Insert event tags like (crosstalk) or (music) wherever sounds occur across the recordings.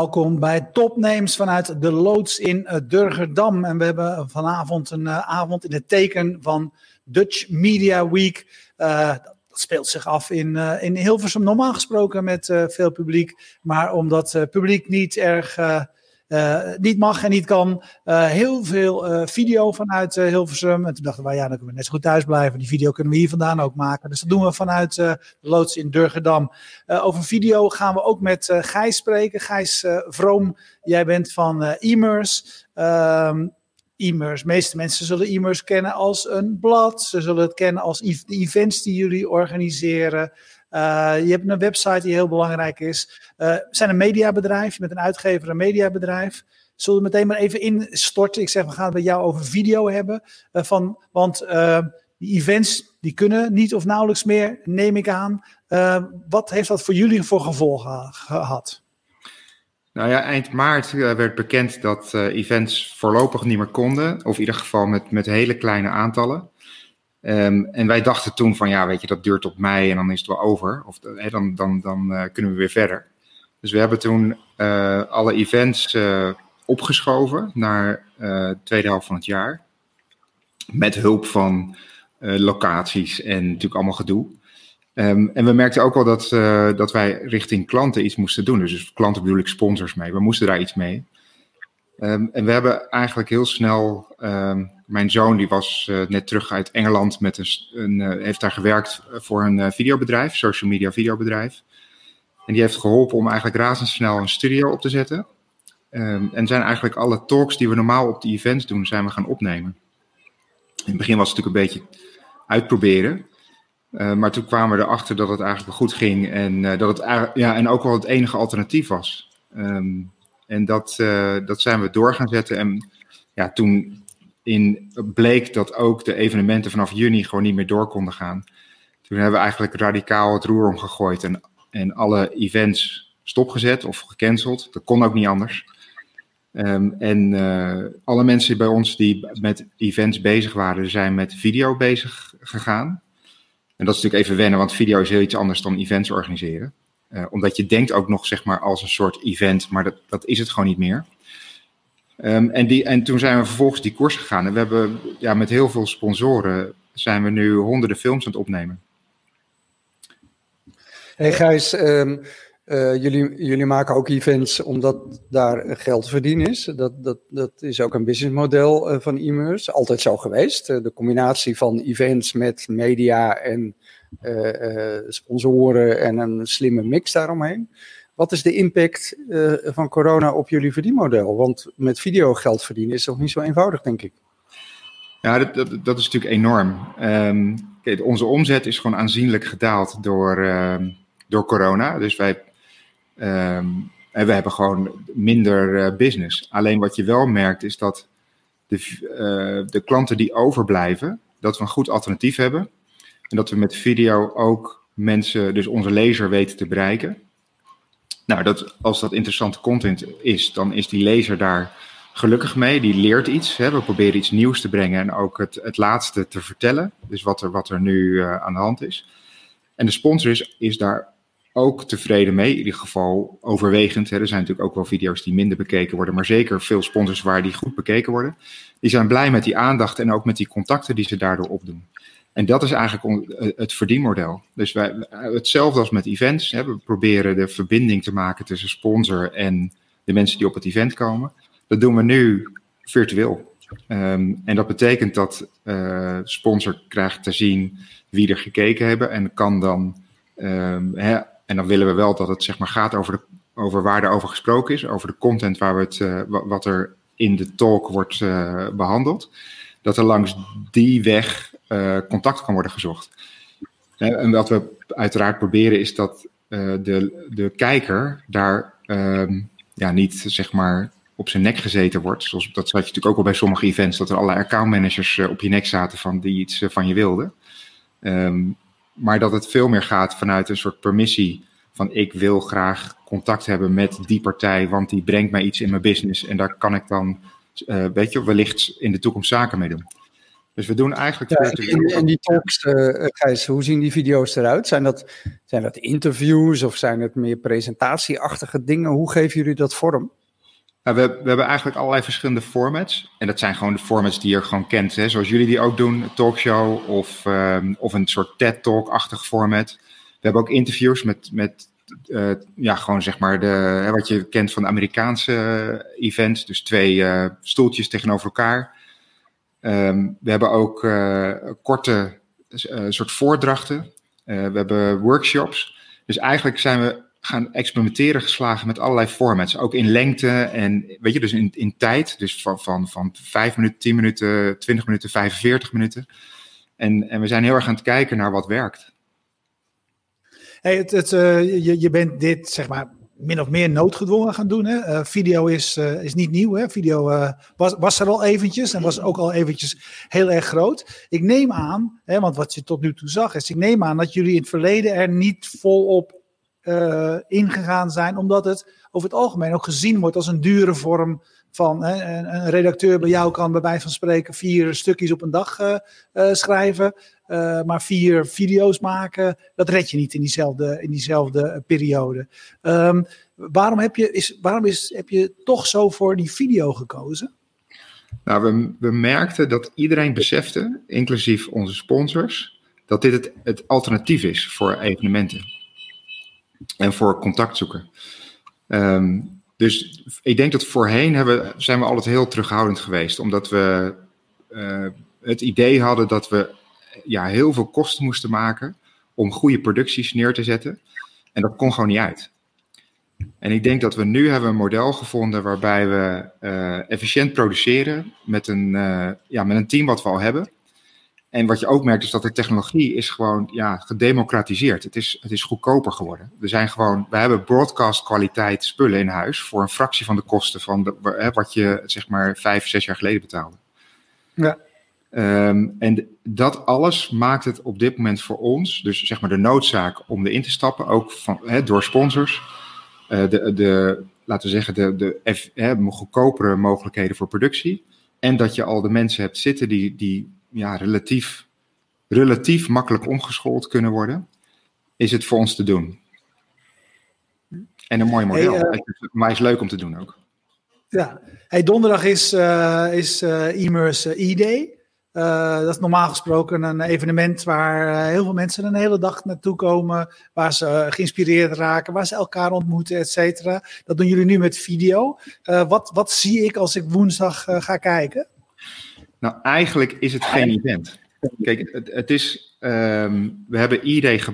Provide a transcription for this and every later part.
Welkom bij Topnames vanuit de loods in eh, Durgerdam. En we hebben vanavond een uh, avond in het teken van Dutch Media Week. Uh, dat speelt zich af in, uh, in Hilversum, normaal gesproken met veel publiek. Maar omdat publiek niet erg niet mag en niet kan. Uh, heel veel uh, video vanuit Hilversum. En toen dachten wij, ja, dan kunnen we net zo goed thuis blijven. Die video kunnen we hier vandaan ook maken. Dus dat doen we vanuit de loods in Durgedam. over video gaan we ook met Gijs spreken. Gijs Vroom, jij bent van e-mers. Um, e-mers. De meeste mensen zullen e-mers kennen als een blad. Ze zullen het kennen als de events die jullie organiseren. Uh, je hebt een website die heel belangrijk is. Uh, we zijn een mediabedrijf, je een uitgever, een mediabedrijf. Zullen we meteen maar even instorten? Ik zeg, we gaan het bij jou over video hebben. Uh, van, want die events die kunnen niet of nauwelijks meer, neem ik aan. wat heeft dat voor jullie voor gevolgen gehad? Nou ja, eind maart werd bekend dat events voorlopig niet meer konden. Of in ieder geval met, met hele kleine aantallen. Um, en wij dachten toen van ja, weet je, dat duurt tot mei en dan is het wel over. Of he, dan, dan, dan uh, kunnen we weer verder. Dus we hebben toen uh, alle events opgeschoven naar de tweede helft van het jaar. Met hulp van locaties en natuurlijk allemaal gedoe. Um, en we merkten ook wel dat, dat wij richting klanten iets moesten doen. Dus, dus klanten bedoel ik sponsors mee. We moesten daar iets mee. Um, en we hebben eigenlijk heel snel mijn zoon die was uh, net terug uit Engeland met een, uh, heeft daar gewerkt voor een videobedrijf, social media videobedrijf. En die heeft geholpen om eigenlijk razendsnel een studio op te zetten. Um, en zijn eigenlijk alle talks die we normaal op de events doen, zijn we gaan opnemen. In het begin was het natuurlijk een beetje uitproberen. maar toen kwamen we erachter dat het eigenlijk goed ging en dat het ja, en ook wel het enige alternatief was. Um, en dat, dat zijn we door gaan zetten. En ja, toen in bleek dat ook de evenementen vanaf juni gewoon niet meer door konden gaan. Toen hebben we eigenlijk radicaal het roer omgegooid en, en alle events stopgezet of gecanceld. Dat kon ook niet anders. Um, en uh, alle mensen bij ons die met events bezig waren, zijn met video bezig gegaan. En dat is natuurlijk even wennen, want video is heel iets anders dan events organiseren. Uh, omdat je denkt ook nog zeg maar als een soort event, maar dat, dat is het gewoon niet meer. Um, en, die, en toen zijn we vervolgens die koers gegaan. En we hebben ja, met heel veel sponsoren zijn we nu honderden films aan het opnemen. Hey Gijs, um, uh, jullie, jullie maken ook events omdat daar geld te verdienen is. Dat, dat, dat is ook een businessmodel uh, van e-mers. Altijd zo geweest. Uh, de combinatie van events met media en sponsoren en een slimme mix daaromheen. Wat is de impact uh, van corona op jullie verdienmodel? Want met video geld verdienen is toch niet zo eenvoudig, denk ik. Ja, dat, dat, is natuurlijk enorm. Um, kijk, onze omzet is gewoon aanzienlijk gedaald door, uh, door corona. Dus wij um, en we hebben gewoon minder uh, business. Alleen wat je wel merkt is dat de, uh, de klanten die overblijven, dat we een goed alternatief hebben. En dat we met video ook mensen, dus onze lezer weten te bereiken. Nou, dat, als dat interessante content is, dan is die lezer daar gelukkig mee. Die leert iets. Hè. We proberen iets nieuws te brengen en ook het, het laatste te vertellen. Dus wat er, wat er nu uh, aan de hand is. En de sponsor is, is daar ook tevreden mee. In ieder geval overwegend. Er zijn natuurlijk ook wel video's die minder bekeken worden. Maar zeker veel sponsors waar die goed bekeken worden. Die zijn blij met die aandacht en ook met die contacten die ze daardoor opdoen. En dat is eigenlijk eh, het verdienmodel. Dus wij, hetzelfde als met events. Hè, we proberen de verbinding te maken tussen sponsor en de mensen die op het event komen. Dat doen we nu virtueel. Um, en dat betekent dat uh, sponsor krijgt te zien wie er gekeken hebben en kan dan, um, hè, en dan willen we wel dat het zeg maar gaat over, de, over waar er over gesproken is, over de content waar we het, uh, wat er in de talk wordt behandeld. Dat er langs die weg contact kan worden gezocht. En wat we uiteraard proberen is dat uh, de, de kijker daar um, ja, niet zeg maar op zijn nek gezeten wordt. Zoals, dat zat je natuurlijk ook al bij sommige events, dat er allerlei accountmanagers uh, op je nek zaten van die iets van je wilden. Um, maar dat het veel meer gaat vanuit een soort permissie van ik wil graag contact hebben met die partij, want die brengt mij iets in mijn business en daar kan ik dan, weet je, wellicht in de toekomst zaken mee doen. Dus we doen eigenlijk... Ja, en, en, die talks, uh, Gijs, hoe zien die video's eruit? Zijn dat, zijn dat interviews of zijn het meer presentatieachtige dingen? Hoe geven jullie dat vorm? Nou, we, we, hebben eigenlijk allerlei verschillende formats. En dat zijn gewoon de formats die je gewoon kent. Hè? Zoals jullie die ook doen, een talkshow of, um, of een soort TED-talk-achtig format. We hebben ook interviews met, met uh, ja, gewoon zeg maar de, wat je kent van de Amerikaanse events. Dus twee uh, stoeltjes tegenover elkaar. Um, we hebben ook korte soort voordrachten. we hebben workshops. Dus eigenlijk zijn we gaan experimenteren geslagen met allerlei formats. Ook in lengte en weet je, dus in, in tijd. Dus van, van, van 5 minuten, 10 minuten, 20 minuten, 45 minuten. En, en we zijn heel erg aan het kijken naar wat werkt. Hey, het, het, je, je bent dit, zeg maar, min of meer noodgedwongen gaan doen. Hè? Uh, video is, uh, is niet nieuw. Hè? Video uh, was, was er al eventjes en was ook al eventjes heel erg groot. Ik neem aan, hè, want wat je tot nu toe zag, is ik neem aan dat jullie in het verleden er niet volop ingegaan zijn, omdat het over het algemeen ook gezien wordt als een dure vorm van hè, een, redacteur bij jou kan bij wijze van spreken vier stukjes op een dag uh, uh, schrijven, maar vier video's maken, dat red je niet in diezelfde, in diezelfde periode. Um, waarom heb je, is, waarom is, heb je toch zo voor die video gekozen? Nou, we, we merkten dat iedereen besefte, inclusief onze sponsors, dat dit het, het alternatief is voor evenementen en voor contact zoeken. Um, dus ik denk dat voorheen hebben, zijn we altijd heel terughoudend geweest, omdat we uh, het idee hadden dat we ja, heel veel kosten moesten maken om goede producties neer te zetten. En dat kon gewoon niet uit. En ik denk dat we nu hebben een model gevonden waarbij we uh, efficiënt produceren met een, uh, ja, met een team wat we al hebben. En wat je ook merkt is dat de technologie is gewoon ja, gedemocratiseerd. Het is, het is goedkoper geworden. We zijn gewoon, we hebben broadcast kwaliteit spullen in huis voor een fractie van de kosten van de, hè, wat je zeg maar vijf, zes jaar geleden betaalde. Ja. Um, en dat alles maakt het op dit moment voor ons, dus zeg maar de noodzaak om erin te stappen, ook van, hè, door sponsors, uh, de, de, laten we zeggen, de, de F, goedkopere mogelijkheden voor productie. En dat je al de mensen hebt zitten die, die ja, relatief, relatief makkelijk omgeschoold kunnen worden, is het voor ons te doen. En een mooi model. Hey, uh, maar is leuk om te doen ook. Ja, hey, donderdag is, uh, is uh, E-Day. dat is normaal gesproken een evenement waar heel veel mensen een hele dag naartoe komen, waar ze geïnspireerd raken, waar ze elkaar ontmoeten, et cetera. Dat doen jullie nu met video. wat, wat zie ik als ik woensdag ga kijken? Nou, eigenlijk is het geen event. Kijk, het, het is, um, we hebben ID,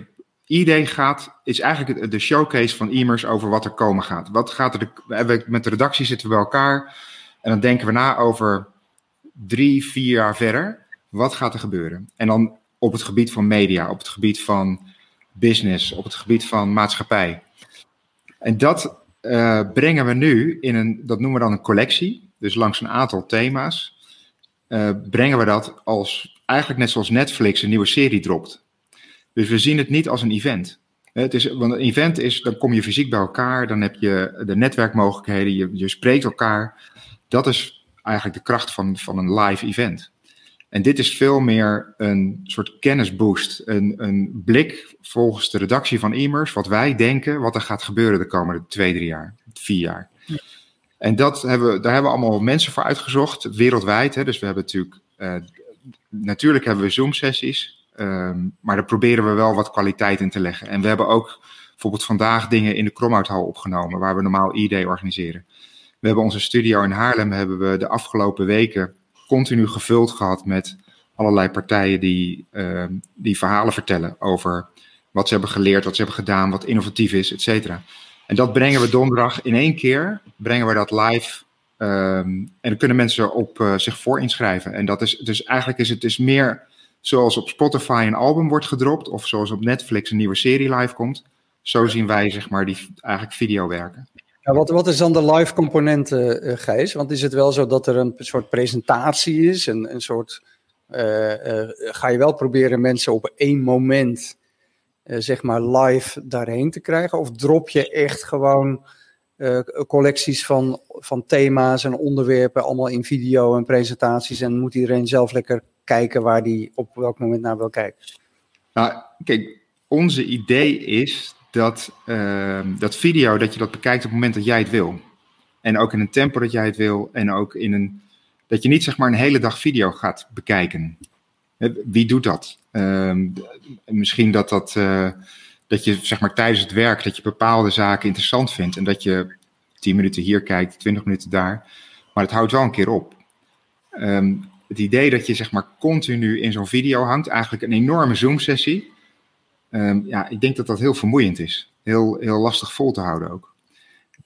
ID gaat, is eigenlijk de showcase van Immers over wat er komen gaat. Wat gaat er, de, met de redactie zitten we bij elkaar en dan denken we na over drie, vier jaar verder. Wat gaat er gebeuren? En dan op het gebied van media, op het gebied van business, op het gebied van maatschappij. En dat uh, brengen we nu in een, dat noemen we dan een collectie. Dus langs een aantal thema's uh, brengen we dat als eigenlijk net zoals Netflix een nieuwe serie dropt. Dus we zien het niet als een event. Het is, want een event is, dan kom je fysiek bij elkaar, dan heb je de netwerkmogelijkheden, je, je spreekt elkaar. Dat is eigenlijk de kracht van, van een live event. En dit is veel meer een soort kennisboost, een, een blik volgens de redactie van Immers, wat wij denken, wat er gaat gebeuren de komende twee, drie jaar, vier jaar. En dat hebben, daar hebben we allemaal mensen voor uitgezocht, wereldwijd. Hè. Dus we hebben natuurlijk, uh, natuurlijk hebben we Zoom-sessies, um, maar daar proberen we wel wat kwaliteit in te leggen. En we hebben ook bijvoorbeeld vandaag dingen in de Kromhouthal opgenomen, waar we normaal ID organiseren. We hebben onze studio in Haarlem, hebben we de afgelopen weken continu gevuld gehad met allerlei partijen die, uh, die verhalen vertellen over wat ze hebben geleerd, wat ze hebben gedaan, wat innovatief is, et cetera. En dat brengen we donderdag in één keer, brengen we dat live. Um, en dan kunnen mensen op uh, zich voor inschrijven. En dat is, dus eigenlijk is het is meer zoals op Spotify een album wordt gedropt, of zoals op Netflix een nieuwe serie live komt. Zo zien wij, zeg maar, die eigenlijk video werken. Ja, wat, wat is dan de live component, uh, Gijs? Want is het wel zo dat er een soort presentatie is, een, een soort... Uh, ga je wel proberen mensen op één moment zeg maar live daarheen te krijgen? Of drop je echt gewoon uh, collecties van, van thema's en onderwerpen allemaal in video en presentaties en moet iedereen zelf lekker kijken waar die op welk moment naar wil kijken? Nou, kijk, onze idee is dat, ehm, dat video, dat je dat bekijkt op het moment dat jij het wil. En ook in een tempo dat jij het wil. En ook in een, dat je niet zeg maar een hele dag video gaat bekijken. Wie doet dat? Ehm, misschien dat, dat, uh, dat je zeg maar tijdens het werk dat je bepaalde zaken interessant vindt. En dat je 10 minuten hier kijkt, 20 minuten daar. Maar het houdt wel een keer op. Ehm, het idee dat je zeg maar continu in zo'n video hangt, eigenlijk een enorme Zoom-sessie. Um, ja, ik denk dat dat heel vermoeiend is. Heel, heel lastig vol te houden ook.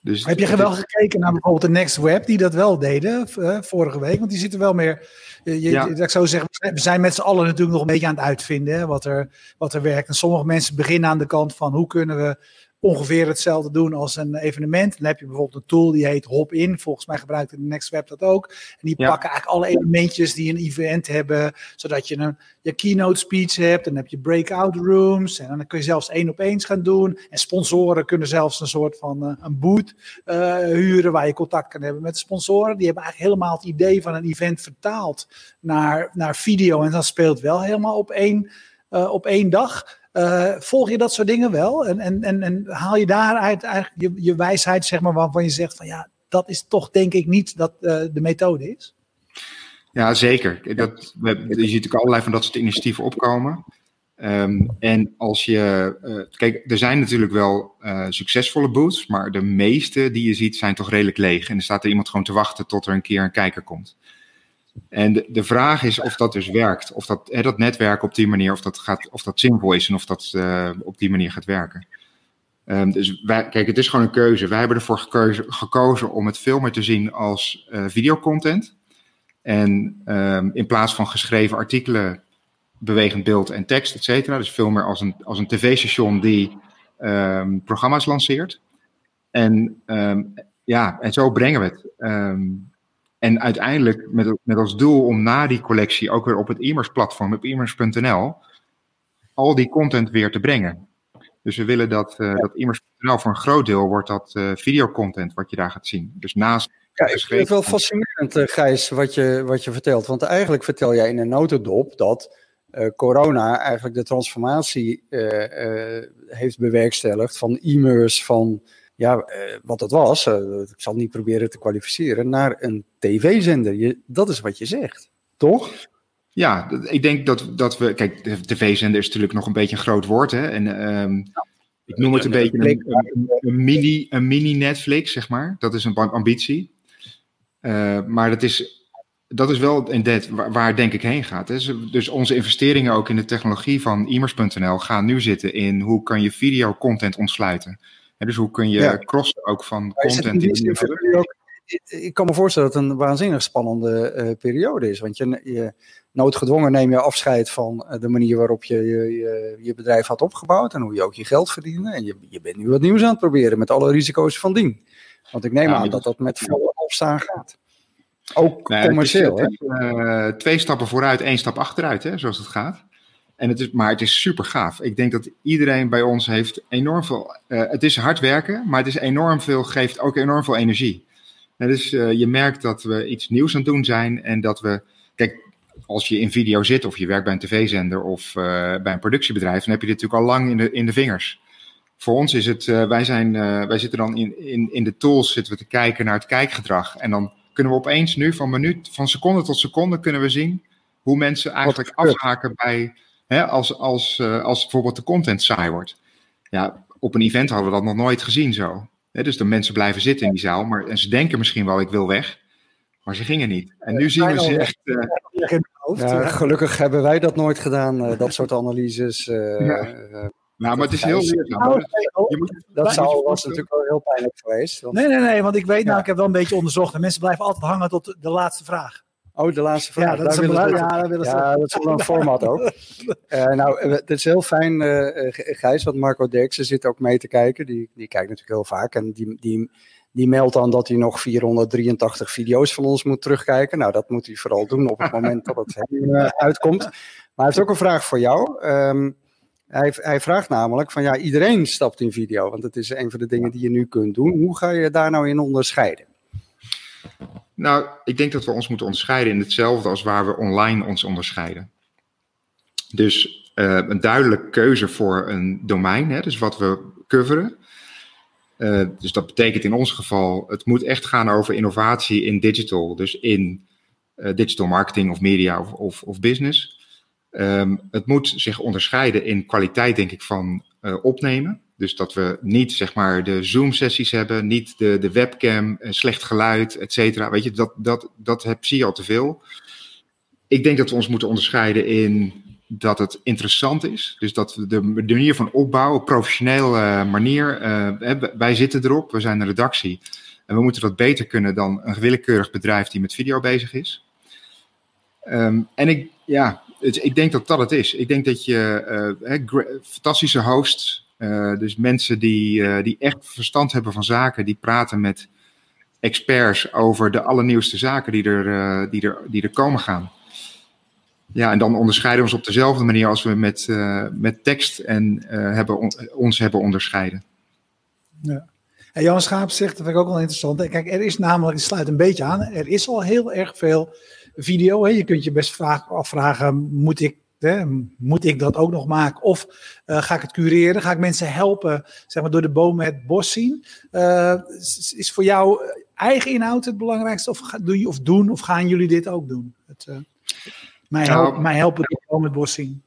Dus Heb je wel gekeken naar bijvoorbeeld de Next Web, die dat wel deden uh, vorige week? Want die zitten wel meer. Je, ja. Ik zou zeggen, we zijn met z'n allen natuurlijk nog een beetje aan het uitvinden hè, wat, er, wat er werkt. En sommige mensen beginnen aan de kant van hoe kunnen we ongeveer hetzelfde doen als een evenement. Dan heb je bijvoorbeeld een tool die heet Hop-in. Volgens mij gebruikt de NextWeb dat ook. En die pakken eigenlijk alle elementjes die een event hebben, zodat je een je keynote speech hebt. Dan heb je breakout rooms. En dan kun je zelfs één op eens gaan doen. En sponsoren kunnen zelfs een soort van uh, een boot uh, huren waar je contact kan hebben met de sponsoren. Die hebben eigenlijk helemaal het idee van een event vertaald naar, naar video. En dat speelt wel helemaal op één, uh, op één dag. Uh, volg je dat soort dingen wel? En, en, en, en haal je daaruit eigenlijk je, je wijsheid, zeg maar, waarvan je zegt van ja, dat is toch denk ik niet dat uh, de methode is? Ja, zeker. Dat, we, je ziet natuurlijk allerlei van dat soort initiatieven opkomen. Um, en als je. Uh, kijk, er zijn natuurlijk wel uh, succesvolle booths, maar de meeste die je ziet zijn toch redelijk leeg. En er staat er iemand gewoon te wachten tot er een keer een kijker komt. En de, de vraag is of dat dus werkt. Of dat, hè, dat netwerk op die manier, of dat, gaat, of dat simpel is en of dat uh, op die manier gaat werken. Um, dus kijk, het is gewoon een keuze. Wij hebben ervoor gekozen, om het veel meer te zien als uh, videocontent. En um, in plaats van geschreven artikelen, bewegend beeld en tekst, et cetera. Dus veel meer als een, als een tv-station die um, programma's lanceert. En ja, en zo brengen we het. En uiteindelijk met, met als doel om na die collectie ook weer op het e platform, op immers.nl, al die content weer te brengen. Dus we willen dat, uh, dat immers.nl voor een groot deel wordt dat uh, videocontent wat je daar gaat zien. Dus naast. Ja, ik vind het wel fascinerend, uh, Gijs, wat je, wat je vertelt. Want eigenlijk vertel jij in een notendop dat corona eigenlijk de transformatie heeft bewerkstelligd van e-mails, van ja, uh, wat het was, uh, ik zal niet proberen te kwalificeren, naar een tv-zender. Dat is wat je zegt, toch? Ja, ik denk dat, dat we. Kijk, de tv-zender is natuurlijk nog een beetje een groot woord. Hè? En um, ik noem het een beetje een, een, een, mini, een mini Netflix, zeg maar. Dat is een ambitie. Uh, maar dat is, dat is wel dat waar, waar denk ik heen gaat. Hè? Dus onze investeringen ook in de technologie van immers.nl gaan nu zitten in hoe kan je video-content ontsluiten dus hoe kun je ja. crossen ook van content die Ik kan me voorstellen dat het een waanzinnig spannende uh, periode is. Want je, je, noodgedwongen neem je afscheid van uh, de manier waarop je je, je je, bedrijf had opgebouwd. En hoe je ook je geld verdiende. En je, je bent nu wat nieuws aan het proberen met alle risico's van dien. Want ik neem ja, aan dat dat met veel opstaan gaat. Ook nee, commercieel. Is, is, uh, twee stappen vooruit, één stap achteruit, hè, zoals het gaat. En het is, maar het is super gaaf. Ik denk dat iedereen bij ons heeft enorm veel. Uh, het is hard werken, maar het is enorm veel, geeft ook enorm veel energie. En dus uh, je merkt dat we iets nieuws aan het doen zijn en dat we. Kijk, als je in video zit of je werkt bij een tv-zender of uh, bij een productiebedrijf, dan heb je dit natuurlijk al lang in de, in de vingers. Voor ons is het, wij, zijn, wij zitten dan in, in, in de tools zitten we te kijken naar het kijkgedrag. En dan kunnen we opeens nu van minuut, van seconde tot seconde kunnen we zien hoe mensen eigenlijk afhaken bij Hè, als, als, uh, als bijvoorbeeld de content saai wordt. Ja, op een event hadden we dat nog nooit gezien zo. Hè, dus de mensen blijven zitten in die zaal, maar en ze denken misschien wel, ik wil weg. Maar ze gingen niet. En nu zien we ze echt. Uh, ja, gelukkig hebben wij dat nooit gedaan, uh, dat soort analyses. Uh, ja. nou, maar het is heel leerzaam. Dat zou, was natuurlijk wel heel pijnlijk geweest. Want... Nee, nee, nee, want ik weet nou, ik heb wel een beetje onderzocht. En mensen blijven altijd hangen tot de laatste vraag. Oh, de laatste vraag. Ja, dat, is, willen ja, dat, ja, dat is wel een format ook. uh, (laughs) nou, het is heel fijn, uh, Gijs, want Marco Derksen zit ook mee te kijken. Die, die kijkt natuurlijk heel vaak. En die, die, die meldt dan dat hij nog 483 video's van ons moet terugkijken. Nou, dat moet hij vooral doen op het moment dat het hem uitkomt. Maar hij heeft ook een vraag voor jou. Um, hij, hij, vraagt namelijk van ja, iedereen stapt in video. Want het is een van de dingen die je nu kunt doen. Hoe ga je daar nou in onderscheiden? Nou, ik denk dat we ons moeten onderscheiden in hetzelfde als waar we online ons onderscheiden. Dus uh, een duidelijke keuze voor een domein, hè, dus wat we coveren. Uh, dus dat betekent in ons geval, het moet echt gaan over innovatie in digital, dus in uh, digital marketing of media of, of, of business. Um, het moet zich onderscheiden in kwaliteit, denk ik, van opnemen. Dus dat we niet zeg maar de Zoom-sessies hebben, niet de, de webcam, slecht geluid, et cetera. Weet je, dat, dat, dat heb, zie je al te veel. Ik denk dat we ons moeten onderscheiden in dat het interessant is. Dus dat we de manier van opbouw, op professionele manier, uh, wij zitten erop, we zijn een redactie. En we moeten dat beter kunnen dan een willekeurig bedrijf die met video bezig is. Um, en ik, ja, ik denk dat dat het is. Ik denk dat je fantastische hosts, uh, dus mensen die, die echt verstand hebben van zaken, die praten met experts over de allernieuwste zaken die er, die er, die er komen gaan. Ja, en dan onderscheiden we ons op dezelfde manier als we met, met tekst en hebben on, ons hebben onderscheiden. Ja. En Jan Schaap zegt, dat vind ik ook wel interessant. Kijk, er is namelijk, het sluit een beetje aan, er is al heel erg veel video. Hè. Je kunt je best vraag, afvragen, moet ik, hè, moet ik dat ook nog maken? Of uh, ga ik het cureren? Ga ik mensen helpen, zeg maar, door de bomen het bos zien? Is, is, voor jou eigen inhoud het belangrijkste? Of, doe je, of doen, of gaan jullie dit ook doen? Het, mij, nou, helpen, mij helpen het met bos zien.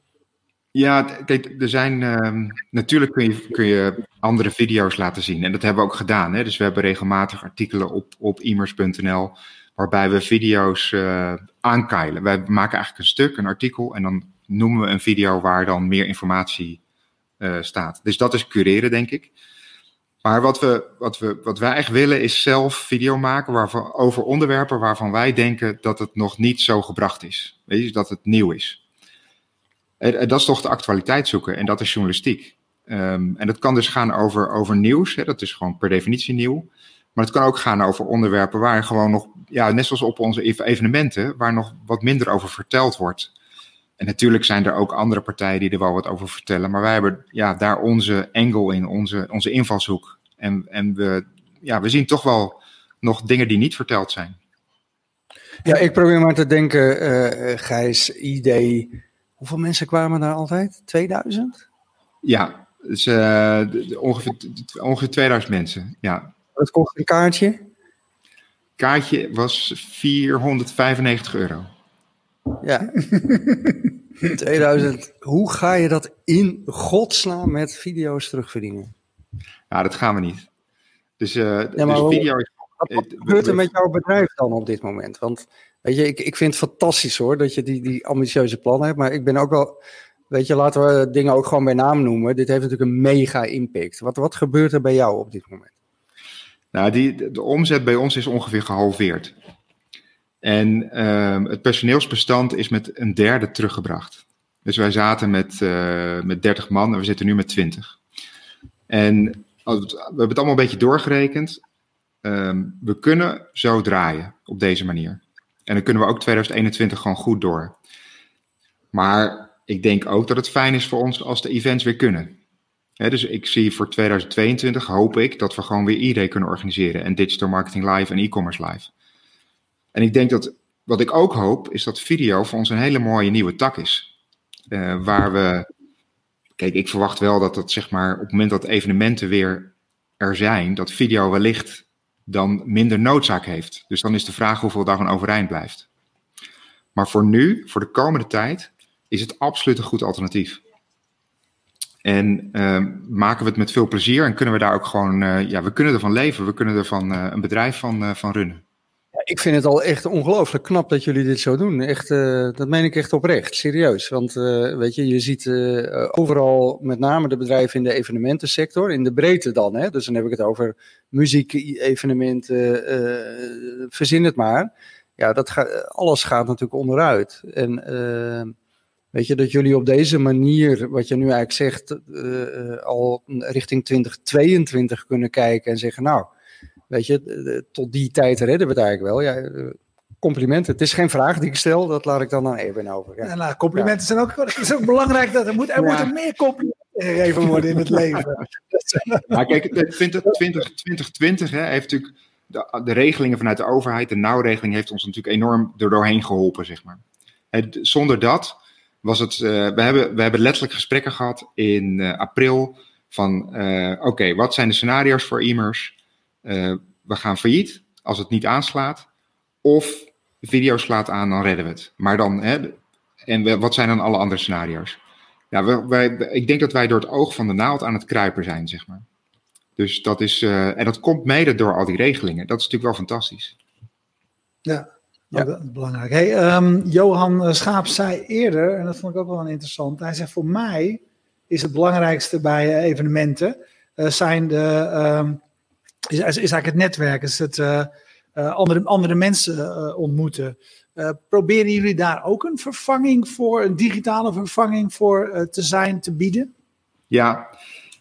Ja, kijk, er zijn um, natuurlijk kun je, kun je andere video's laten zien. En dat hebben we ook gedaan. Hè? Dus we hebben regelmatig artikelen op, op immers.nl waarbij we video's aankeilen. Wij maken eigenlijk een stuk, een artikel, en dan noemen we een video waar dan meer informatie uh, staat. Dus dat is cureren, denk ik. Maar wat, we, wat, we, wat wij eigenlijk willen is zelf video maken waarvan, over onderwerpen waarvan wij denken dat het nog niet zo gebracht is. Weet je, dat het nieuw is. En, dat is toch de actualiteit zoeken en dat is journalistiek. Um, en dat kan dus gaan over, over nieuws, hè, dat is gewoon per definitie nieuw. Maar het kan ook gaan over onderwerpen waar gewoon nog, ja, net zoals op onze evenementen, waar nog wat minder over verteld wordt. En natuurlijk zijn er ook andere partijen die er wel wat over vertellen. Maar wij hebben ja, daar onze angle in, onze, onze invalshoek. En, en we, ja, we zien toch wel nog dingen die niet verteld zijn. Ja, ik probeer maar te denken, uh, Gijs, idee. Hoeveel mensen kwamen daar altijd? 2000? Ja, dus, uh, ongeveer, ongeveer 2000 mensen. Ja. Wat kost een kaartje? Kaartje was 495 euro. Ja. (laughs) 2000. Hoe ga je dat in godsnaam met video's terugverdienen? Ja, dat gaan we niet. Dus, uh, ja, dus video is. Wat, gebeurt er met jouw bedrijf dan op dit moment? Want weet je, ik, ik vind het fantastisch hoor dat je die, die ambitieuze plannen hebt. Maar ik ben ook wel. Weet je, laten we dingen ook gewoon bij naam noemen. Dit heeft natuurlijk een mega impact. Wat, wat gebeurt er bij jou op dit moment? Nou, die, de omzet bij ons is ongeveer gehalveerd. En um, het personeelsbestand is met een derde teruggebracht. Dus wij zaten met, uh, met 30 man en we zitten nu met 20. En we hebben het allemaal een beetje doorgerekend. Um, we kunnen zo draaien op deze manier. En dan kunnen we ook 2021 gewoon goed door. Maar ik denk ook dat het fijn is voor ons als de events weer kunnen. Dus ik zie voor 2022 hoop ik dat we gewoon weer iedereen kunnen organiseren. En digital marketing live en e-commerce live. En ik denk dat, wat ik ook hoop, is dat video voor ons een hele mooie nieuwe tak is. Uh, waar we, kijk, ik verwacht wel dat dat zeg maar op het moment dat evenementen weer er zijn, dat video wellicht dan minder noodzaak heeft. Dus dan is de vraag hoeveel daarvan overeind blijft. Maar voor nu, voor de komende tijd, is het absoluut een goed alternatief. En uh, maken we het met veel plezier en kunnen we daar ook gewoon, uh, ja, we kunnen ervan leven. We kunnen er van uh, een bedrijf van, van runnen ik vind het al echt ongelooflijk knap dat jullie dit zo doen. Echt, uh, dat meen ik echt oprecht, serieus. Want uh, weet je, je ziet uh, overal met name de bedrijven in de evenementensector, in de breedte dan. Hè? Dus dan heb ik het over muziek-evenementen, verzin het maar. Ja, dat alles gaat natuurlijk onderuit. En weet je, dat jullie op deze manier, wat je nu eigenlijk zegt, al richting 2022 kunnen kijken en zeggen, nou Weet je, tot die tijd redden we het eigenlijk wel. Ja, eh, complimenten. Het is geen vraag die ik stel, dat laat ik dan aan Erwin over. Ja. nou, complimenten zijn ook, het is ook belangrijk. Dat er, moet, er moeten meer complimenten gegeven worden in het leven. (laughs) maar kijk, 2020, 2020 hè, heeft natuurlijk de, de regelingen vanuit de overheid, de nauwregeling, heeft ons natuurlijk enorm er doorheen geholpen, zeg maar. zonder dat was het, uh, we, hebben, we hebben letterlijk gesprekken gehad in uh, april van, uh, oké, okay, wat zijn de scenario's voor e-mers? We gaan failliet als het niet aanslaat. Of de video slaat aan, dan redden we het. Maar dan, hè, en we, wat zijn dan alle andere scenario's? Ja, we, wij, ik denk dat wij door het oog van de naald aan het kruipen zijn, zeg maar. Dus dat is, uh, en dat komt mede door al die regelingen. Dat is natuurlijk wel fantastisch. Ja, belangrijk. Hey, um, Johan eh, Schaap zei eerder, en dat vond ik ook wel interessant. Hij zegt: Voor mij is het belangrijkste bij evenementen uh, zijn de, um, is, eigenlijk het netwerk, is het andere, andere mensen ontmoeten. proberen jullie daar ook een vervanging voor, een digitale vervanging voor te zijn, te bieden? Ja,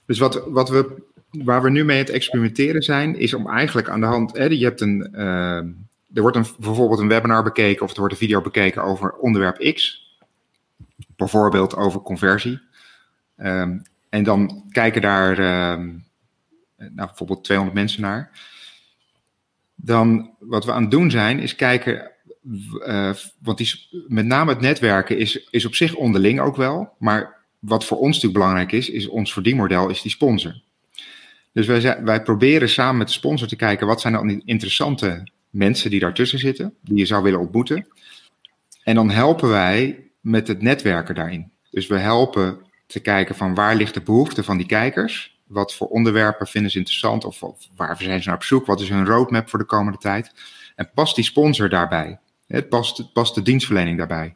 dus wat, wat we waar we nu mee aan het experimenteren zijn, is om eigenlijk aan de hand. Hè, je hebt een, er wordt een, bijvoorbeeld een webinar bekeken of er wordt een video bekeken over onderwerp X. Bijvoorbeeld over conversie. Um, en dan kijken daar uh, nou, bijvoorbeeld 200 mensen naar. Dan wat we aan het doen zijn, is kijken. Uh, want met name het netwerken is, is op zich onderling ook wel. Maar wat voor ons natuurlijk belangrijk is, is ons verdienmodel, is die sponsor. Dus wij, wij proberen samen met de sponsor te kijken wat zijn dan interessante mensen die daartussen zitten, die je zou willen ontmoeten. En dan helpen wij met het netwerken daarin. Dus we helpen te kijken van waar ligt de behoefte van die kijkers? Wat voor onderwerpen vinden ze interessant? Of, of waar zijn ze naar op zoek? Wat is hun roadmap voor de komende tijd? En past die sponsor daarbij? Past, past de dienstverlening daarbij?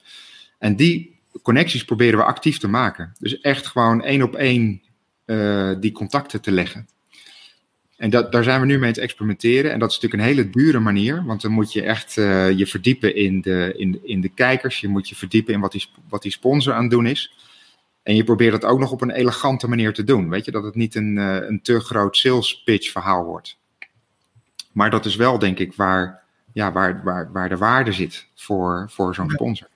En die connecties proberen we actief te maken. Dus echt gewoon één op één uh, die contacten te leggen. En dat, daar zijn we nu mee het experimenteren. En dat is natuurlijk een hele dure manier. Want dan moet je echt uh, je verdiepen in de, in, in de kijkers. Je moet je verdiepen in wat die, wat die sponsor aan het doen is. En je probeert dat ook nog op een elegante manier te doen. Weet je, dat het niet een, uh, een te groot sales pitch verhaal wordt. Maar dat is wel, denk ik, waar, ja, waar, waar, waar de waarde zit voor, voor zo'n sponsor.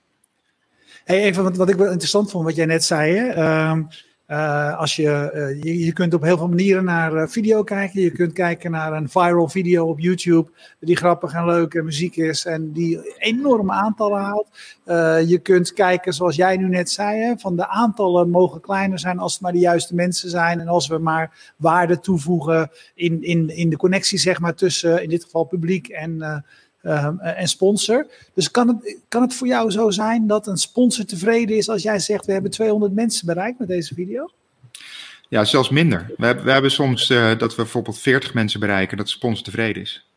Hey, even wat, wat ik wel interessant vond, wat jij net zei. Hè? Um, uh, als je, uh, je, je, kunt op heel veel manieren naar uh, video kijken. Je kunt kijken naar een viral video op YouTube die grappig en leuk en muziek is en die enorme aantallen haalt. je kunt kijken, zoals jij nu net zei, hè, van de aantallen mogen kleiner zijn als het maar de juiste mensen zijn. En als we maar waarde toevoegen in, in, in de connectie zeg maar, tussen in dit geval publiek en um, en sponsor. Dus kan het, kan het voor jou zo zijn dat een sponsor tevreden is als jij zegt: We hebben 200 mensen bereikt met deze video? Ja, zelfs minder. We hebben, we hebben soms uh, dat we bijvoorbeeld 40 mensen bereiken dat de sponsor tevreden is.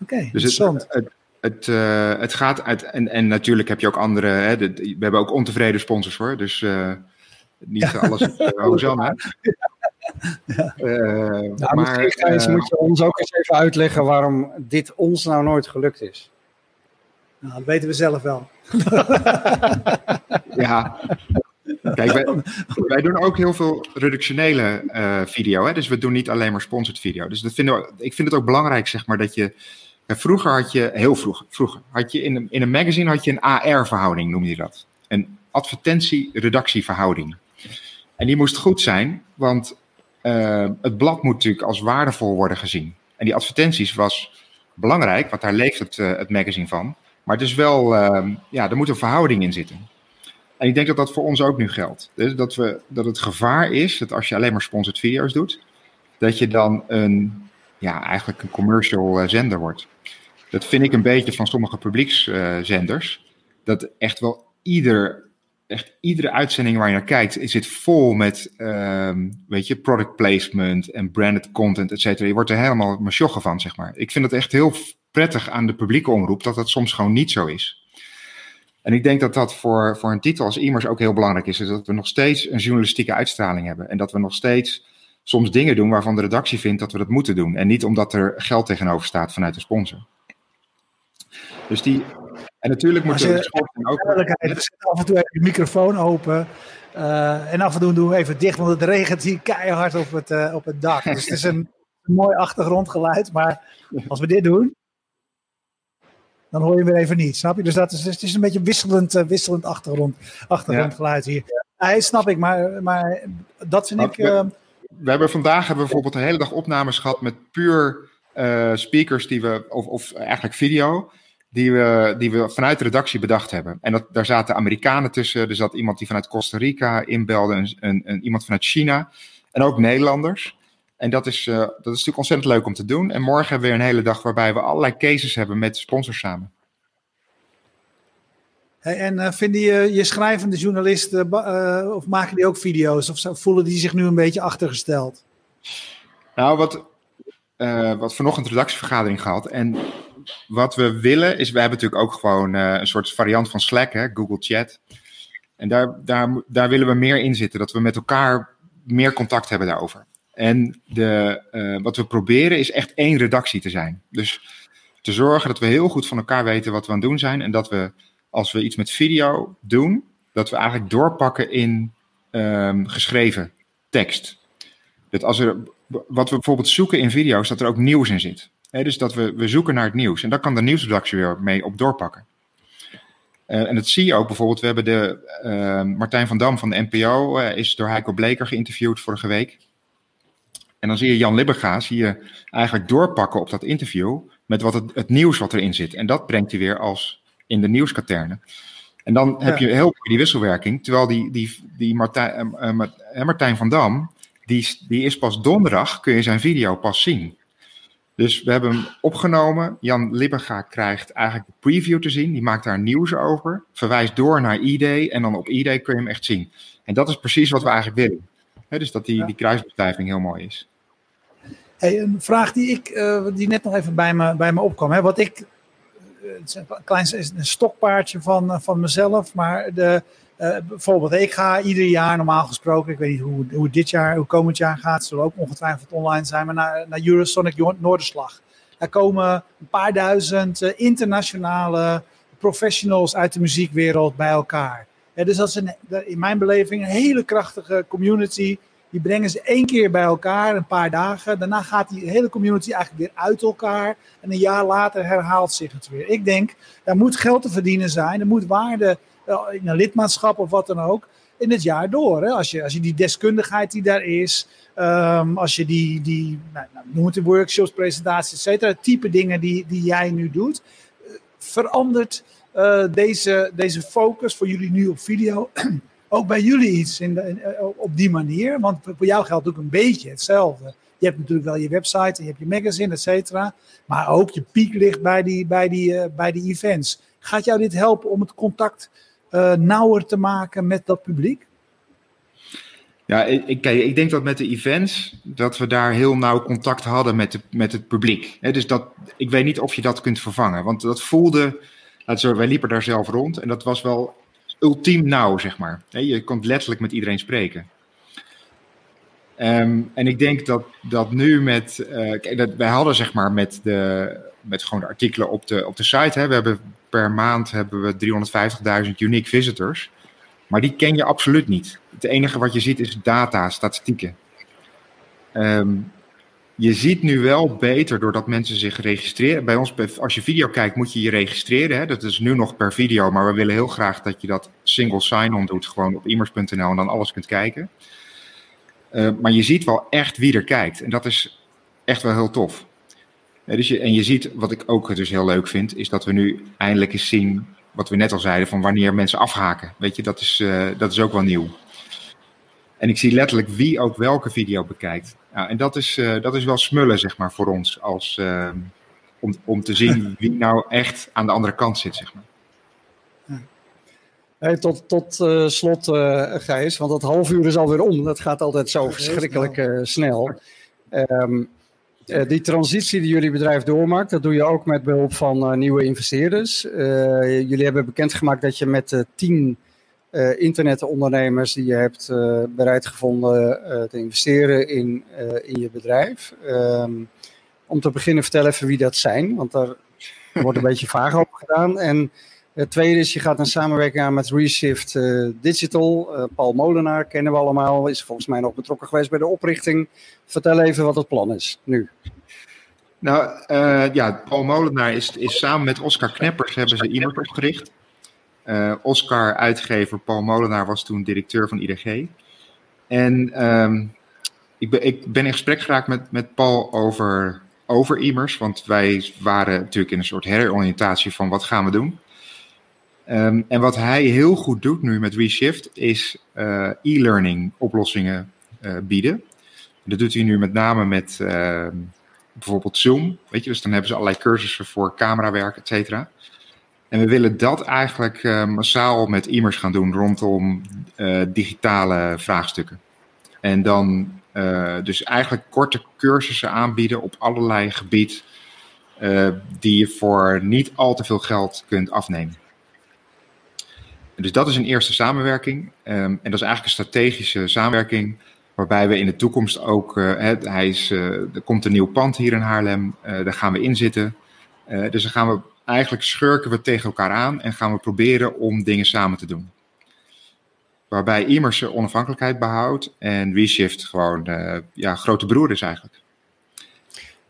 Oké, okay, dus interessant. Het, het, het, uh, het, gaat uit. En, en natuurlijk heb je ook andere. Hè, de, we hebben ook ontevreden sponsors hoor. Dus uh, niet (laughs) ja. alles uh, Hosanna. (laughs) Ja. Uh, nou, maar, uh, moet je ons ook eens even uitleggen waarom dit ons nou nooit gelukt is. Nou, dat weten we zelf wel. (laughs) ja. Kijk, wij, wij, doen ook heel veel reductionele uh, video. Hè? Dus we doen niet alleen maar sponsored video. Dus dat vinden we, ik vind het ook belangrijk, zeg maar, dat je. Vroeger had je, heel vroeger, vroeger had je in een, in een magazine had je een AR-verhouding, noem je dat. Een advertentie-redactieverhouding. En die moest goed zijn, want uh, het blad moet natuurlijk als waardevol worden gezien. En die advertenties was belangrijk, want daar leeft het, uh, het magazine van. Maar het is wel, uh, ja, er moet een verhouding in zitten. En ik denk dat dat voor ons ook nu geldt. Dus dat, we, dat het gevaar is dat als je alleen maar sponsored video's doet, dat je dan een, ja, eigenlijk een commercial uh, zender wordt. Dat vind ik een beetje van sommige publiekszenders. dat echt wel ieder echt iedere uitzending waar je naar kijkt, zit vol met, um, weet je, product placement en branded content, et cetera. Je wordt er helemaal masjoggen van, zeg maar. Ik vind het echt heel prettig aan de publieke omroep dat dat soms gewoon niet zo is. En ik denk dat dat voor, voor een titel als Immers ook heel belangrijk is. is dat we nog steeds een journalistieke uitstraling hebben. En dat we nog steeds soms dingen doen waarvan de redactie vindt dat we dat moeten doen. En niet omdat er geld tegenover staat vanuit de sponsor. Dus die, en natuurlijk moet je ook. Zet af en toe even de microfoon open. Uh, en af en toe doen we even dicht, want het regent hier keihard op het, uh, op het dak. Dus het is (laughs) een, mooi achtergrondgeluid. Maar als we dit doen, dan hoor je weer even niet. Snap je? Dus dat is, het is een beetje wisselend, uh, wisselend achtergrond, achtergrondgeluid hier. Ja, snap ik, maar, maar dat vind ik. We, we, hebben vandaag hebben we bijvoorbeeld een hele dag opnames gehad met puur speakers die we, of, of eigenlijk video, die we, die we vanuit de redactie bedacht hebben. En dat, daar zaten Amerikanen tussen, er zat iemand die vanuit Costa Rica inbelde, een, een, een iemand vanuit China en ook Nederlanders. En dat is, uh, dat is natuurlijk ontzettend leuk om te doen. En morgen hebben we weer een hele dag waarbij we allerlei cases hebben met sponsors samen. Hey, en uh, vinden je, je schrijvende journalisten, uh, of maken die ook video's? Of voelen die zich nu een beetje achtergesteld? Nou, wat, uh, wat vanochtend een redactievergadering gehad. En wat we willen is, we hebben natuurlijk ook gewoon een soort variant van Slack, hè, Google Chat. En daar, daar, daar willen we meer in zitten, dat we met elkaar meer contact hebben daarover. En de, wat we proberen is echt één redactie te zijn. Dus te zorgen dat we heel goed van elkaar weten wat we aan het doen zijn en dat we als we iets met video doen, dat we eigenlijk doorpakken in um, geschreven tekst. Dat als er, wat we bijvoorbeeld zoeken in video's, dat er ook nieuws in zit. He, dus dat we, we zoeken naar het nieuws. En daar kan de nieuwsredactie weer mee op doorpakken. Uh, en dat zie je ook bijvoorbeeld. We hebben de uh, Martijn van Dam van de NPO, uh, is door Heiko Bleker geïnterviewd vorige week. En dan zie je Jan Libberga, zie je eigenlijk doorpakken op dat interview met wat het, het nieuws wat erin zit. En dat brengt hij weer als in de nieuwskaterne. En dan heb je heel die wisselwerking. Terwijl die, die, die Martijn, Martijn van Dam, die, die is pas donderdag, kun je zijn video pas zien. Dus we hebben hem opgenomen. Jan Libberga krijgt eigenlijk de preview te zien. Die maakt daar nieuws over. Verwijst door naar ID. En dan op ID kun je hem echt zien. En dat is precies wat we eigenlijk willen. He, dus dat die, die kruisbestuiving heel mooi is. Hey, een vraag die, ik, uh, die net nog even bij me, bij me opkwam. Hè? Wat ik het is een klein een stokpaardje van, eh, van mezelf. Maar de, uh, bijvoorbeeld, ik ga ieder jaar normaal gesproken, ik weet niet hoe, hoe dit jaar, hoe komend jaar gaat, zullen ook ongetwijfeld online zijn, maar naar, naar Eurosonic Noorderslag. Daar komen een paar duizend uh, internationale professionals uit de muziekwereld bij elkaar. Dus dat is een, in mijn beleving een hele krachtige community die brengen ze één keer bij elkaar, een paar dagen. Daarna gaat die hele community eigenlijk weer uit elkaar. En een jaar later herhaalt zich het weer. Ik denk, er moet geld te verdienen zijn. Er moet waarde eh, in een lidmaatschap of wat dan ook. In het jaar door. Hè? Als, je, als je die deskundigheid die daar is. Um, als je die, die nou, nou, noem het de workshops, presentaties, et cetera. Type dingen die, die jij nu doet. Uh, verandert uh, deze, deze focus voor jullie nu op video (clears throat) ook bij jullie iets in eh, op die manier? Want voor jou geldt ook een beetje hetzelfde. Je hebt natuurlijk wel je website en je hebt je magazine, et cetera. Maar ook je piek ligt bij die, bij, die, bij die events. Gaat jou dit helpen om het contact uh, nauwer te maken met dat publiek? Ja, ik, kijk, ik denk dat met de events, dat we daar heel nauw contact hadden met, met het publiek. Dus dat, ik weet niet of je dat kunt vervangen. Want dat voelde, wij liepen daar zelf rond en dat was wel ultiem nauw, zeg maar. Je komt letterlijk met iedereen spreken. Um, en ik denk dat, dat nu met. Uh, dat wij hadden zeg maar met, de, met gewoon de artikelen op de, op de site. Hè, we hebben per maand hebben we 350.000 unique visitors. Maar die ken je absoluut niet. Het enige wat je ziet is data, statistieken. Um, je ziet nu wel beter doordat mensen zich registreren. Bij ons, als je video kijkt, moet je je registreren. Hè? Dat is nu nog per video, maar we willen heel graag dat je dat single sign-on doet. Gewoon op immers.nl en dan alles kunt kijken. Uh, maar je ziet wel echt wie er kijkt. En dat is echt wel heel tof. Ja, dus je, en je ziet, wat ik ook dus heel leuk vind, is dat we nu eindelijk eens zien, wat we net al zeiden, van wanneer mensen afhaken. Weet je, dat is, uh, dat is ook wel nieuw. En ik zie letterlijk wie ook welke video bekijkt. Ja, en dat is, uh, dat is wel smullen, zeg maar, voor ons. Als, uh, om, om te zien (laughs) wie nou echt aan de andere kant zit, zeg maar. Hey, tot tot uh, slot, Gijs, want dat half uur is alweer om. Dat gaat altijd zo verschrikkelijk snel. Um, die transitie die jullie bedrijf doormaakt, dat doe je ook met behulp van nieuwe investeerders. jullie hebben bekendgemaakt dat je met tien internetondernemers die je hebt bereid gevonden te investeren in, in je bedrijf. Um, om te beginnen, vertel even wie dat zijn, want daar wordt een (laughs) beetje vaag over gedaan. En het tweede is, je gaat een samenwerking aan met Reshift Digital. Paul Molenaar kennen we allemaal, is volgens mij nog betrokken geweest bij de oprichting. Vertel even wat het plan is nu. Nou ja, Paul Molenaar is, samen met Oscar Kneppers hebben ze iemand opgericht. Oscar, uitgever, Paul Molenaar was toen directeur van IDG. En um, ik, ben, ik ben in gesprek geraakt met, met Paul over, over e-mails, want wij waren natuurlijk in een soort heroriëntatie van wat gaan we doen. Um, en wat hij heel goed doet nu met Reshift is uh, e-learning oplossingen uh, bieden. Dat doet hij nu met name met uh, bijvoorbeeld Zoom. Weet je, dus dan hebben ze allerlei cursussen voor camerawerk, et cetera. En we willen dat eigenlijk uh, massaal met e-mails gaan doen rondom digitale vraagstukken. En dan dus eigenlijk korte cursussen aanbieden op allerlei gebied die je voor niet al te veel geld kunt afnemen. Dus dat is een eerste samenwerking. Um, en dat is eigenlijk een strategische samenwerking waarbij we in de toekomst ook, uh, hij is, uh, er komt een nieuw pand hier in Haarlem, uh, daar gaan we in zitten. dus dan gaan we eigenlijk schurken we tegen elkaar aan en gaan we proberen om dingen samen te doen. Waarbij Immers onafhankelijkheid behoudt en Reshift gewoon ja, grote broer is eigenlijk.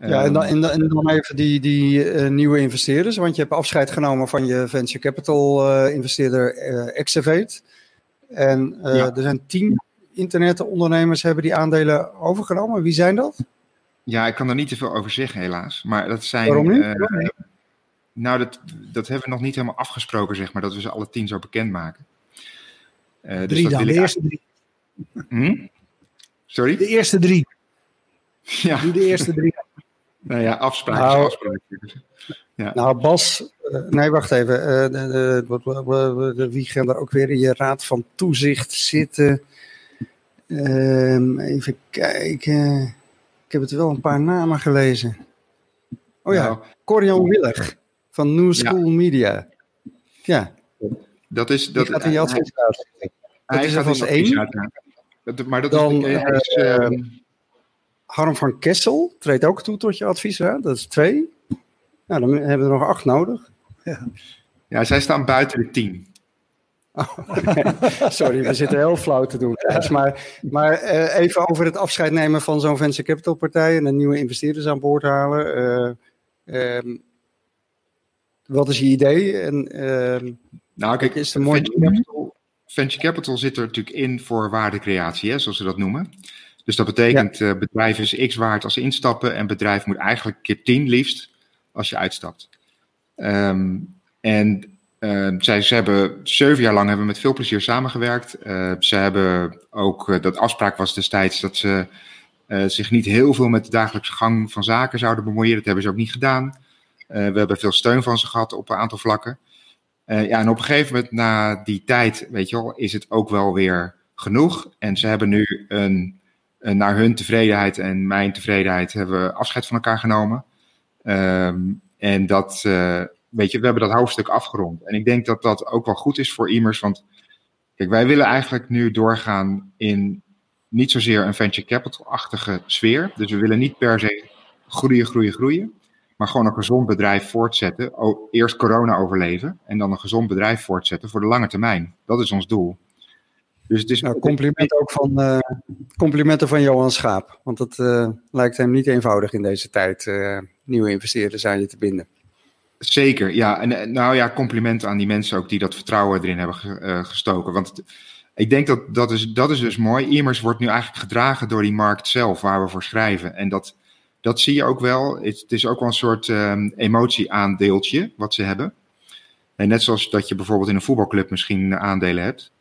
Ja, en dan, en dan, en dan even die, die uh, nieuwe investeerders, want je hebt afscheid genomen van je venture capital uh, investeerder uh, Excavate. En ja. er zijn tien internetondernemers hebben die aandelen overgenomen. Wie zijn dat? Ja, ik kan er niet te veel over zeggen helaas. Maar dat zijn... Waarom niet? Waarom niet? Nou, dat, dat hebben we nog niet helemaal afgesproken, zeg maar, dat we ze alle tien zo bekendmaken. Uh, drie dus dan, de eerste drie. Hm? Sorry? De eerste drie. Ja. Doe de eerste drie. Nou ja, afspraken nou, afspraken. Ja. Nou, Bas, uh, nee, wacht even. De, de, de, wie gaan daar ook weer in je raad van toezicht zitten? Um, even kijken. Ik heb het wel een paar namen gelezen. Oh ja, nou, Corian Willig van New School ja. Media. Ja. Dat is... Dat, Die gaat in je adviesraad zitten. Dat is alvast één. Maar dat Dan, is uh, Harm van Kessel treedt ook toe tot je adviesraad. Dat is twee. Nou, dan hebben we er nog acht nodig. Ja, ja zij staan buiten de tien. Oh, okay. Sorry, we zitten heel flauw te doen. Maar, maar uh, even over het afscheid nemen van zo'n venture capital partij en de nieuwe investeerders aan boord halen. Uh, um, wat is je idee? En, uh, nou, kijk, is het mooi... venture, capital, venture capital zit er natuurlijk in voor waardecreatie, hè, zoals ze dat noemen. Dus dat betekent, ja. uh, bedrijf is x waard als instappen en bedrijf moet eigenlijk keer 10 liefst als je uitstapt. Um, en uh, zij, ze hebben zeven jaar lang hebben met veel plezier samengewerkt. Uh, ze hebben ook, uh, dat afspraak was destijds dat ze zich niet heel veel met de dagelijkse gang van zaken zouden bemoeien. Dat hebben ze ook niet gedaan. we hebben veel steun van ze gehad op een aantal vlakken. ja, en op een gegeven moment na die tijd, weet je wel, is het ook wel weer genoeg. En ze hebben nu een naar hun tevredenheid en mijn tevredenheid hebben we afscheid van elkaar genomen. Um, en dat, weet je, we hebben dat hoofdstuk afgerond. En ik denk dat dat ook wel goed is voor immers, want kijk, wij willen eigenlijk nu doorgaan in niet zozeer een venture capital-achtige sfeer. Dus we willen niet per se groeien, groeien, groeien, maar gewoon een gezond bedrijf voortzetten. Eerst corona overleven en dan een gezond bedrijf voortzetten voor de lange termijn. Dat is ons doel. Dus het is nou, compliment ook van, uh, complimenten van Johan Schaap. Want het uh, lijkt hem niet eenvoudig in deze tijd uh, nieuwe investeerders aan je te binden. Zeker, ja. En nou ja, complimenten aan die mensen ook die dat vertrouwen erin hebben gestoken. Want het, ik denk dat dat is, dat is dus mooi. E-mails wordt nu eigenlijk gedragen door die markt zelf waar we voor schrijven. En dat, dat zie je ook wel. Het, het is ook wel een soort um, emotieaandeeltje wat ze hebben. En net zoals dat je bijvoorbeeld in een voetbalclub misschien aandelen hebt.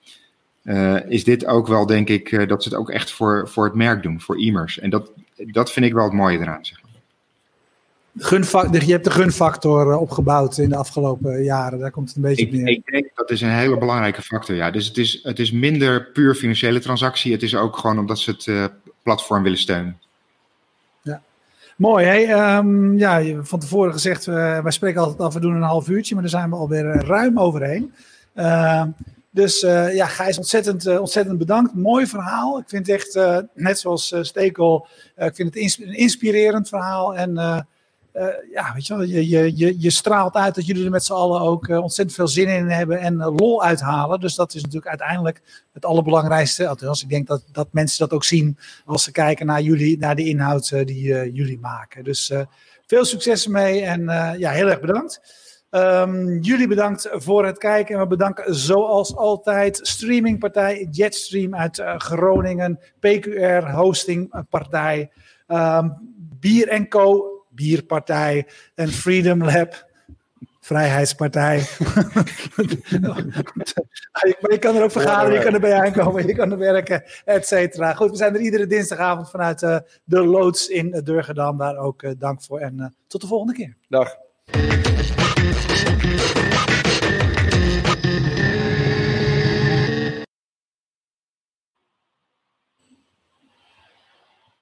Uh, is dit ook wel, denk ik, uh, dat ze het ook echt voor, voor het merk doen, voor e-mails. En dat, dat vind ik wel het mooie eraan. Zeg maar. Gunfactor, je hebt de gunfactor eh, opgebouwd in de afgelopen jaren. Daar komt het een beetje ik, op neer. Ik denk dat is een hele belangrijke factor. Ja. Dus het is, het is minder puur financiële transactie. Het is ook gewoon omdat ze het uh, platform willen steunen. Ja. Mooi. Um, ja, van tevoren gezegd, uh, wij spreken altijd af, we doen een half uurtje, maar daar zijn we alweer ruim overheen. Uh, dus uh, ja, Gijs, ontzettend, uh, ontzettend bedankt. Mooi verhaal. Ik vind het echt, uh, net zoals Stekel, ik vind het een inspirerend verhaal. En ja, weet je wel, je, je, je, straalt uit dat jullie er met z'n allen ook ontzettend veel zin in hebben en lol uithalen. Dus dat is natuurlijk uiteindelijk het allerbelangrijkste. Althans, ik denk dat, dat mensen dat ook zien als ze kijken naar jullie, naar de inhoud die jullie maken. Dus veel succes ermee en ja, heel erg bedankt. Um, jullie bedankt voor het kijken en we bedanken zoals altijd streamingpartij Jetstream uit Groningen, PQR hostingpartij, um, Bier Co Bierpartij en Freedom Lab. Vrijheidspartij. (laughs) je kan er ook vergaderen, je kan erbij aankomen, je kan er werken, et cetera. Goed, we zijn er iedere dinsdagavond vanuit uh, de loods in Durgedam. Daar ook uh, dank voor en tot de volgende keer. Dag.